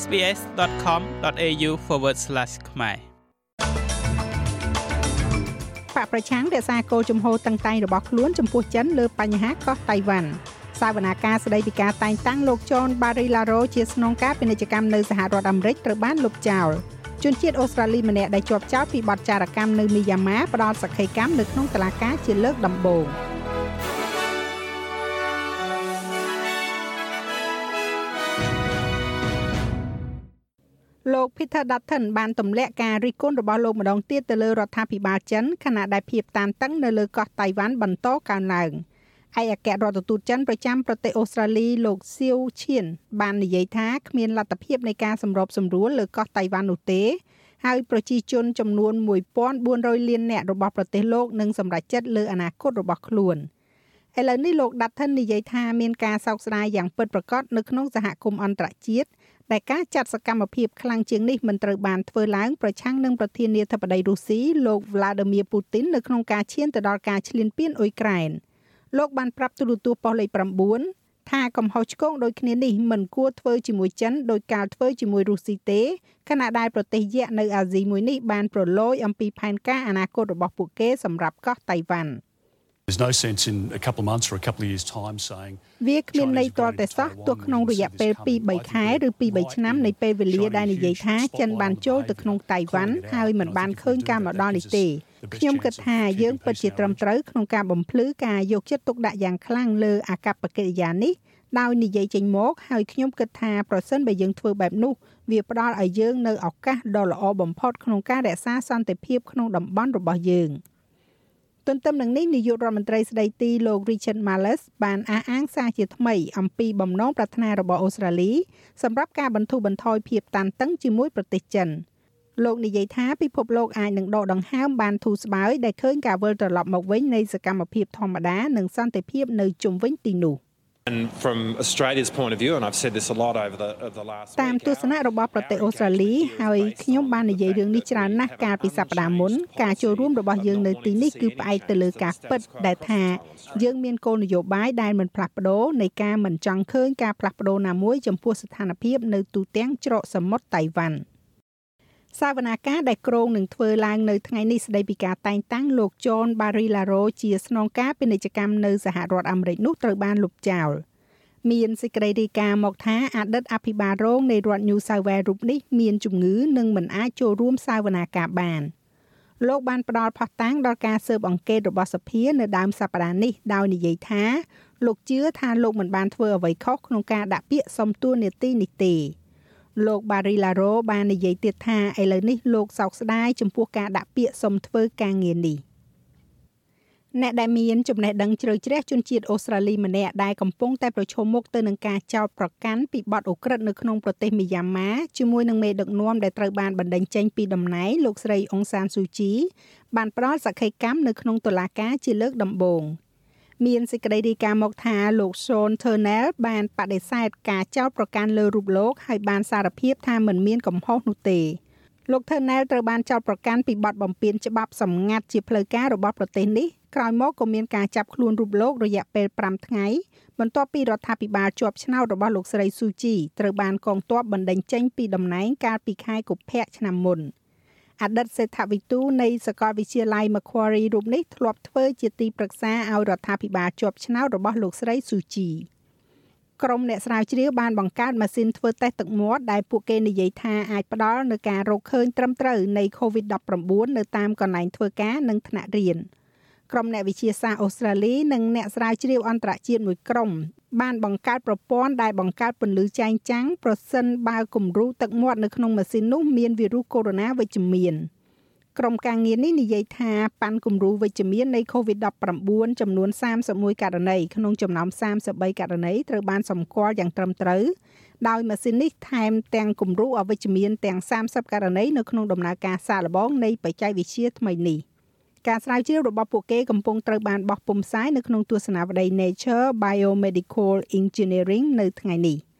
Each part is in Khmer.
sbs.com.au/ ខ្មែរបកប្រឆាំងរក្សាគោលជំហរតឹងតែងរបស់ខ្លួនចំពោះចិនលើបញ្ហាកោះតៃវ៉ាន់សាវនាការស្ដីពីការតែងតាំងលោកចនបារីឡារ៉ូជាស្នងការពាណិជ្ជកម្មនៅសហរដ្ឋអាមេរិកត្រូវបានលុបចោលជនជាតិអូស្ត្រាលីម្នាក់ដែលជាប់ចោទពីបទចារកម្មនៅមីយ៉ាម៉ាផ្ដាល់សក្ខីកម្មនៅក្នុងតុលាការជាលើកដំបូង លោក Peter Dutton បានទម្លាក់ការរិះគន់របស់លោកម្ដងទៀតទៅលើរដ្ឋាភិបាលចិនខណៈដែលភាពតានតឹងនៅលើកោះតៃវ៉ាន់បន្តកើនឡើង។ឯកអគ្គរដ្ឋទូតចិនប្រចាំប្រទេសអូស្ត្រាលីលោកសៀវឈៀនបាននិយាយថាគ្មានលទ្ធភាពនៃការសម្របសម្រួលលើកោះតៃវ៉ាន់នោះទេហើយប្រជាជនចំនួន1400លាននាក់របស់ប្រទេសលោកនឹងសម្រេចចិត្តលើអនាគតរបស់ខ្លួនឥឡូវនេះលោកដាត់ថិននិយាយថាមានការសោកស្ដាយយ៉ាងពិតប្រាកដនៅក្នុងសហគមន៍អន្តរជាតិ ដែលការចាត់សកម្មភាពខ្លាំងជាងនេះមិនត្រូវបានធ្វើឡើងប្រឆាំងនឹងប្រធានាធិបតីរុស្ស៊ីលោក Vladimir Putin នៅក្នុងការឈានទៅដល់ការឈ្លានពានអ៊ុយក្រែន។លោកបានប្រាប់ទូរទស្សន៍ប៉ុស្តិ៍លេខ9ថាកំហុសឆ្គងដូចគ្នានេះមិនគួរធ្វើជាមួយចិនដោយការធ្វើជាមួយរុស្ស៊ីទេខណៈដែលប្រទេសយក្សនៅអាស៊ីមួយនេះបានប្រឡូយអំពីផែនការអនាគតរបស់ពួកគេសម្រាប់កោះតៃវ៉ាន់ There's no sense in a couple of months or a couple of years time saying វាគ្មានន័យទាល់តែសោះទោះក្នុងរយៈពេល2 3ខែឬ2 3ឆ្នាំនៃពេលវេលាដែលនិយាយថាចិនបានចូលទៅក្នុងតៃវ៉ាន់ហើយមិនបានឃើញការមកដល់នេះទេខ្ញុំគិតថាយើងពិតជាត្រឹមត្រូវក្នុងការបំភ្លឺការយកចិត្តទុកដាក់យ៉ាងខ្លាំងលើអាកប្បកិរិយានេះដោយនិយាយចេញមកហើយខ្ញុំគិតថាប្រសិនបើយើងធ្វើបែបនោះវាផ្ដល់ឲ្យយើងនៅឱកាសដ៏ល្អបំផុតក្នុងការរក្សាសន្តិភាពក្នុងតំបន់របស់យើង ទន្ទឹមនឹងនេះនាយករដ្ឋមន្ត្រីស្ដីទីលោក Richard Marles បានអះអាងសារជាថ្មីអំពីបំណងប្រាថ្នារបស់អូស្ត្រាលីសម្រាប់ការបន្ធូរបន្ថយភាពតានតឹងជាមួយប្រទេសចិន។លោកនិយាយថាពិភពលោកអាចនឹងដកដង្ហើមបានធូរស្បើយដែលឃើញការវិលត្រឡប់មកវិញនៃសកម្មភាពធម្មតានិងសន្តិភាពនៅជុំវិញទីនោះ And from Australia's point of view and I've said this a lot over the over the last តាមទស្សនៈរបស់ប្រទេសអូស្ត្រាលីហើយខ្ញុំបាននិយាយរឿងនេះច្រើនណាស់កាលពីសប្តាហ៍មុនការចូលរួមរបស់យើងនៅទីនេះគឺផ្អែកទៅលើការពិតដែលថាយើងមានគោលនយោបាយដែលមិនផ្លាស់ប្ដូរនៃការមិនចង់ឃើញការផ្លាស់ប្ដូរណាមួយចំពោះស្ថានភាពនៅទូទាំងច្រកសមុទ្រតៃវ៉ាន់ សវនាការដែលក្រុងនឹងធ្វើឡើងនៅថ្ងៃនេះស្ដីពីការតែងតាំងលោក John Barilaro ជាស្នងការពាណិជ្ជកម្មនៅសហរដ្ឋអាមេរិកនោះត្រូវបានលុបចោលមានសេចក្តីរាយការណ៍មកថាអតីតអភិបាលរងនៃរដ្ឋ New South Wales រូបនេះមានជំងឺនិងមិនអាចចូលរួមសវនាការបានលោកបានផ្ដល់ផុសតាំងដល់ការស៊ើបអង្កេតរបស់សភានៅដើមសប្តាហ៍នេះដោយនិយាយថាលោកជឿថាលោកមិនបានធ្វើអ្វីខុសក្នុងការដាក់ពាក្យសុំតួនាទីនេះទេ។ លោក Barilaro បាននិយាយទៀតថាឥឡូវនេះលោកសោកស្ដាយចំពោះការដាក់ពាក្យសុំធ្វើការងារនេះអ្នកដែលមានចំណេះដឹងជ្រៅជ្រះជនជាតិអូស្ត្រាលីម្នាក់ដែលកំពុងតែប្រឈមមុខទៅនឹងការចោទប្រកាន់ពីបទអូក្រិដ្ឋនៅក្នុងប្រទេសមីយ៉ាន់ម៉ាជាមួយនឹងមេដឹកនាំដែលត្រូវបានបណ្តេញចេញពីតំណែងលោកស្រីអុងសានស៊ូជីបានផ្ដល់សក្ខីកម្មនៅក្នុងតុលាការជាលើកដំបូង។ មានសេចក្តីរាយការណ៍មកថាលោក Sean Turnell បានបដិសេធការចោទប្រកាន់លើរូបលោកហើយបានសារភាពថាមិនមានកំហុសនោះទេលោក Turnell ត្រូវបានចោទប្រកាន់ពីបទបំពានច្បាប់សម្ងាត់ជាផ្លូវការរបស់ប្រទេសនេះក្រោយមកក៏មានការចាប់ខ្លួនរូបលោករយៈពេល5ថ្ងៃបន្ទាប់ពីរដ្ឋាភិបាលជាប់ឆ្នោតរបស់លោកស្រីស៊ូជីត្រូវបានកងទ័ពបណ្តេញចេញពីតំណែងកាលពីខែកុម្ភៈឆ្នាំមុន។ អតីតសេដ្ឋវិទូនៃសាកលវិទ្យាល័យ Macquarie រូបនេះធ្លាប់ធ្វើជាទីប្រឹក្សាឲ្យរដ្ឋាភិបាលជាប់ឆ្នោតរបស់លោកស្រីស៊ូជីក្រុមអ្នកស្រាវជ្រាវបានបង្កើតម៉ាស៊ីនធ្វើតេស្តទឹកមាត់ដែលពួកគេនិយាយថាអាចផ្ដល់នូវការរកឃើញត្រឹមត្រូវនៃ COVID-19 នៅតាមកន្លែងធ្វើការនិងថ្នាក់រៀន។ ក្រុមអ្នកវិទ្យាសាស្ត្រអូស្ត្រាលីនិងអ្នកស្រាវជ្រាវអន្តរជាតិមួយក្រុមបានបង្កើតប្រព័ន្ធដែលបង្កើតពន្លឺចែងចាំងប្រសិនបើគំរូទឹកមាត់នៅក្នុងម៉ាស៊ីននោះមានវីរុសកូវីដ -19 វិជ្ជមានក្រុមការងារនេះនិយាយថាប៉ាន់គំរូវិជ្ជមាននៃ COVID-19 ចំនួន31ករណីក្នុងចំណោម33ករណីត្រូវបានសម្គាល់យ៉ាងត្រឹមត្រូវដោយម៉ាស៊ីននេះថែមទាំងគំរូអវិជ្ជមានទាំង30ករណីនៅក្នុងដំណើរការសាកល្បងនៃបច្ចេកវិទ្យាថ្មីនេះ។ ការស្រាវជ្រាវរបស់ពួកគេកំពុងត្រូវបានបោះពុម្ពផ្សាយនៅក្នុងទស្សនាវដ្តី Nature Biomedical Engineering នៅថ្ងៃនេះ។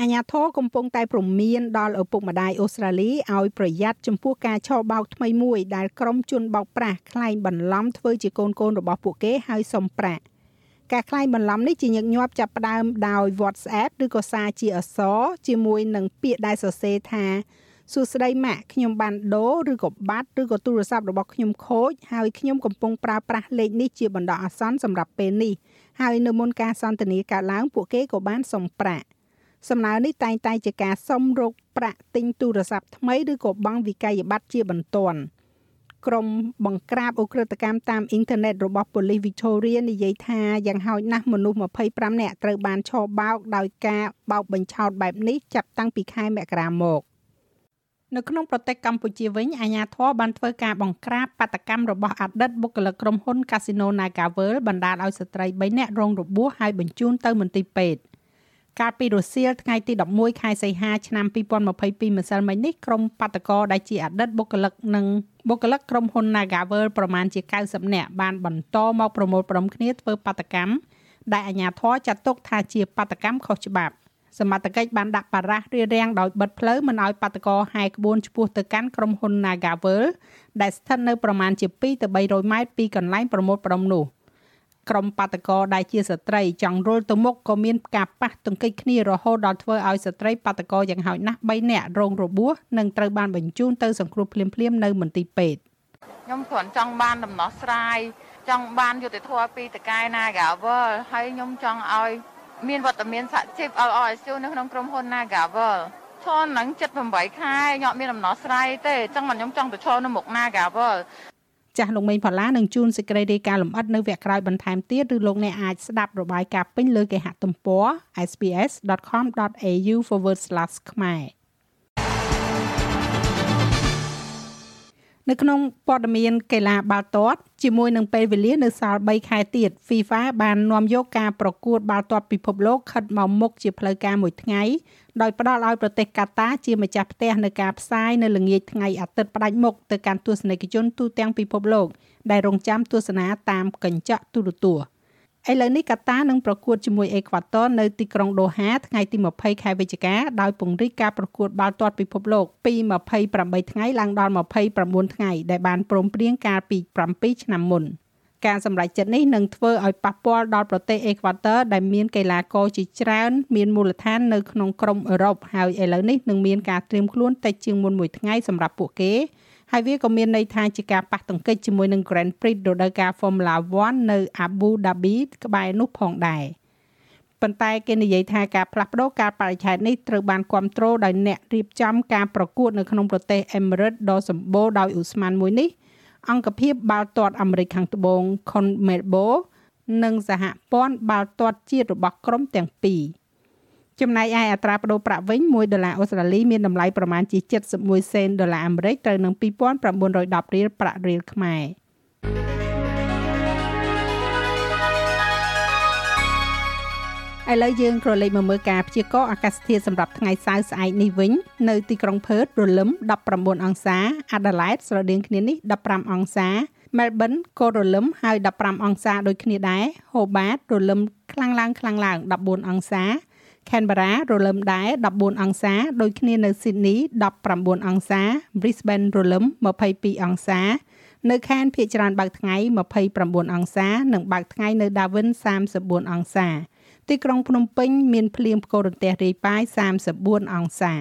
អាញាធរកំពុងតែព្រមានដល់ឪពុកម្ដាយអូស្ត្រាលីឲ្យប្រយ័ត្នចំពោះការឆោបោកថ្មីមួយដែលក្រុមជនបោកប្រាស់ខ្លែងបន្លំធ្វើជាកូនកូនរបស់ពួកគេឲ្យសុំប្រាក់ការខ្លែងបន្លំនេះជាញឹកញាប់ចាប់ផ្ដើមដោយ WhatsApp ឬក៏សារជាអក្សរជាមួយនឹងពាក្យដែលសរសេរថា សួស្តីម៉ាក់ខ្ញុំបានដូរឬក៏បាត់ឬក៏ទូរស័ព្ទរបស់ខ្ញុំខូចហើយខ្ញុំកំពុងប្រើប្រាស់លេខនេះជាបណ្ដោះអាសន្នសម្រាប់ពេលនេះហើយនៅមុនការសន្ទនាកើតឡើងពួកគេក៏បានសុំប្រាក់សំណើនេះតែងតែជាការសុំរកប្រាក់ទិញទូរស័ព្ទថ្មីឬក៏បង់វិក័យប័ត្រជាបន្ទាន់ក្រុមបង្ក្រាបអ ுக ្រិតកម្មតាមអ៊ីនធឺណិតរបស់ប៉ូលីស Victoria និយាយថាយ៉ាងហោចណាស់មនុស្ស25នាក់ត្រូវបានឆោបោកដោយការបោកបញ្ឆោតបែបនេះចាប់តាំងពីខែមករាមក នៅក្នុងប្រទេសកម្ពុជាវិញអាជ្ញាធរបានធ្វើការបង្ក្រាបបាតកម្មរបស់អតីតបុគ្គលិកក្រុមហ៊ុន Casino NagaWorld បណ្ដាលឲ្យស្ត្រី3នាក់រងរបួសហើយបញ្ជូនទៅមន្ទីរពេទ្យកាលពីរសៀលថ្ងៃទី11ខែសីហាឆ្នាំ2022ម្សិលមិញនេះក្រុមបាតកោដែលជាអតីតបុគ្គលិកនិងបុគ្គលិកក្រុមហ៊ុន NagaWorld ប្រមាណជា90នាក់បានបន្តមកប្រមូលផ្ដុំគ្នាធ្វើបាតកម្មដែលអាជ្ញាធរចាត់ទុកថាជាបាតកម្មខុសច្បាប់ សមត្ថកិច្ចបានដាក់បារ៉ាស់រារាំងដោយបិទផ្លូវមិនឲ្យបាតកោហែក្បួនឆ្ពោះទៅកាន់ក្រុមហ៊ុន Nagavel ដែលស្ថិតនៅប្រមាណជា2ទៅ300ម៉ែត្រពីកន្លែងប្រមូលផ្ដុំនោះក្រុមបាតកោដែលជាស្ត្រីចង់រុលទៅមុខក៏មានការប៉ះទង្គិចគ្នារហូតដល់ធ្វើឲ្យស្ត្រីបាតកោយ៉ាងហោចណាស់3នាក់រងរបួសនិងត្រូវបានបញ្ជូនទៅសង្គ្រោះភ្លាមៗនៅមន្ទីរពេទ្យខ្ញុំគ្រាន់ចង់បានដំណោះស្រាយចង់បានយុត្តិធម៌ពីតកែ Nagavel ហើយខ្ញុំចង់ឲ្យ មានវត្តមានសហជីព LRSU នៅក្នុងក្រុមហ៊ុន Nagavel ឈរនឹង78ខែខ្ញុំអត់មានដំណោះស្រាយទេអញ្ចឹងខ្ញុំចង់ទៅឈរនៅមុខ Nagavel ចាស់លោកមេងផល្លានឹងជួនសេចក្តីរាយការណ៍លម្អិតនៅវគ្គក្រោយបន្ថែមទៀតឬលោកអ្នកអាចស្ដាប់របាយការណ៍ពេញលើគេហទំព័រ sps.com.au/ ខ្មែរ នៅក្នុងព័ត៌មានកីឡាបាល់ទាត់ជាមួយនឹងពេលវេលានៅសល់3ខែទៀត FIFA បាននាំយកការប្រកួតបាល់ទាត់ពិភពលោកខិតមកមុខជាផ្លូវការមួយថ្ងៃដោយផ្ដល់ឲ្យប្រទេសកាតាជាម្ចាស់ផ្ទះនៅការផ្សាយនៅល្ងាចថ្ងៃអាទិត្យផ្ដាច់មុខទៅកាន់ទស្សនិកជនទូទាំងពិភពលោកដែលរងចាំទស្សនាតាមកញ្ចក់ទូរទស្សន៍ ឥឡូវនេះកាតានឹងប្រកួតជាមួយអេក្វាទ័រនៅទីក្រុងដូហាថ្ងៃទី20ខែវិច្ឆិកាដោយពង្រីកការប្រកួតបាល់ទាត់ពិភពលោកពី28ថ្ងៃឡើងដល់29ថ្ងៃដែលបានព្រមព្រៀងកាលពី7ឆ្នាំមុនការសម្រេចចិត្តនេះនឹងធ្វើឲ្យប៉ះពាល់ដល់ប្រទេសអេក្វាទ័រដែលមានកីឡាករជាច្រើនមានមូលដ្ឋាននៅក្នុងក្រុមអឺរ៉ុបហើយឥឡូវនេះនឹងមានការត្រៀមខ្លួនតិចជាងមុនមួយថ្ងៃសម្រាប់ពួកគេ ហើយវាក៏មានន័យថាជាការប៉ះទង្គិចជាមួយនឹង Grand Prix រដូវកាល Formula 1នៅ Abu Dhabi ក្បែរនោះផងដែរប៉ុន្តែគេនិយាយថាការផ្លាស់ប្ដូរការបរិច្ឆេទនេះត្រូវបានគ្រប់គ្រងដោយអ្នករៀបចំការប្រកួតនៅក្នុងប្រទេស Emirates ដ៏សម្បូរដោយឧស្ម័នមួយនេះអង្គភាពបាល់ទាត់អាមេរិកខាងត្បូង CONMEBOL និងសហព័ន្ធបាល់ទាត់ជាតិរបស់ក្រុមទាំងពីរ។ ចំណែកឯអត្រាប្តូរប្រាក់វិញ1ដុល្លារអូស្ត្រាលីមានតម្លៃប្រមាណជា71សេនដុល្លារអាមេរិកត្រូវនឹង2910រៀលប្រាក់រៀលខ្មែរឥឡូវយើងក៏លេខមកមើលការព្យាករណ៍អាកាសធាតុសម្រាប់ថ្ងៃសៅរ៍ស្អែកនេះវិញនៅទីក្រុងផឺតរលឹម19អង្សាអាដាលេដស្រដៀងគ្នានេះ15អង្សា Melbourne ក៏រលឹមហើយ15អង្សាដូចគ្នាដែរ Hobart រលឹមខ្លាំងឡើងខ្លាំងឡើង14អង្សា Canberra រលឹមដែរ14អង្សាដូចគ្នានៅ Sydney 19អង្សា Brisbane រលឹម22អង្សានៅខេត្តភាគច្រើនបើកថ្ងៃ29អង្សា និងបើកថ្ងៃនៅ Darwin 34អង្សាទីក្រុងភ្នំពេញមានភ្លៀងផ្គររន្ទះរាយប៉ាយ34អង្សា